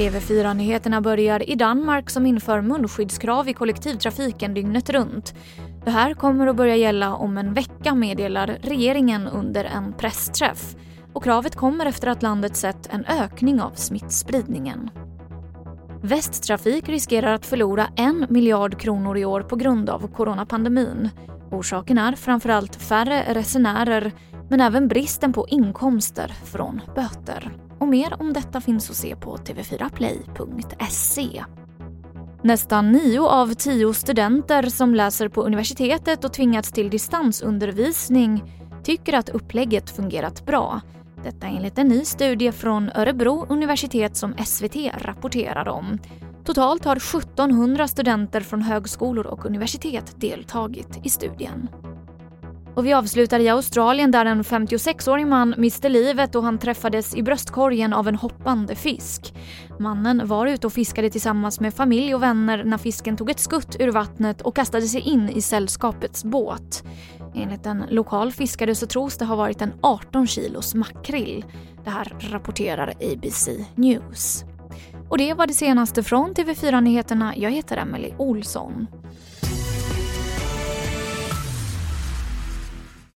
TV4-nyheterna börjar i Danmark som inför munskyddskrav i kollektivtrafiken dygnet runt. Det här kommer att börja gälla om en vecka meddelar regeringen under en pressträff. Och kravet kommer efter att landet sett en ökning av smittspridningen. Västtrafik riskerar att förlora en miljard kronor i år på grund av coronapandemin. Orsaken är framförallt färre resenärer men även bristen på inkomster från böter. Och mer om detta finns att se på tv4play.se. Nästan nio av tio studenter som läser på universitetet och tvingats till distansundervisning tycker att upplägget fungerat bra. Detta enligt en ny studie från Örebro universitet som SVT rapporterar om. Totalt har 1700 studenter från högskolor och universitet deltagit i studien. Och vi avslutar i Australien där en 56-årig man miste livet och han träffades i bröstkorgen av en hoppande fisk. Mannen var ute och fiskade tillsammans med familj och vänner när fisken tog ett skutt ur vattnet och kastade sig in i sällskapets båt. Enligt en lokal fiskare så tros det ha varit en 18 kilos makrill. Det här rapporterar ABC News. Och det var det senaste från TV4 Nyheterna. Jag heter Emily Olsson.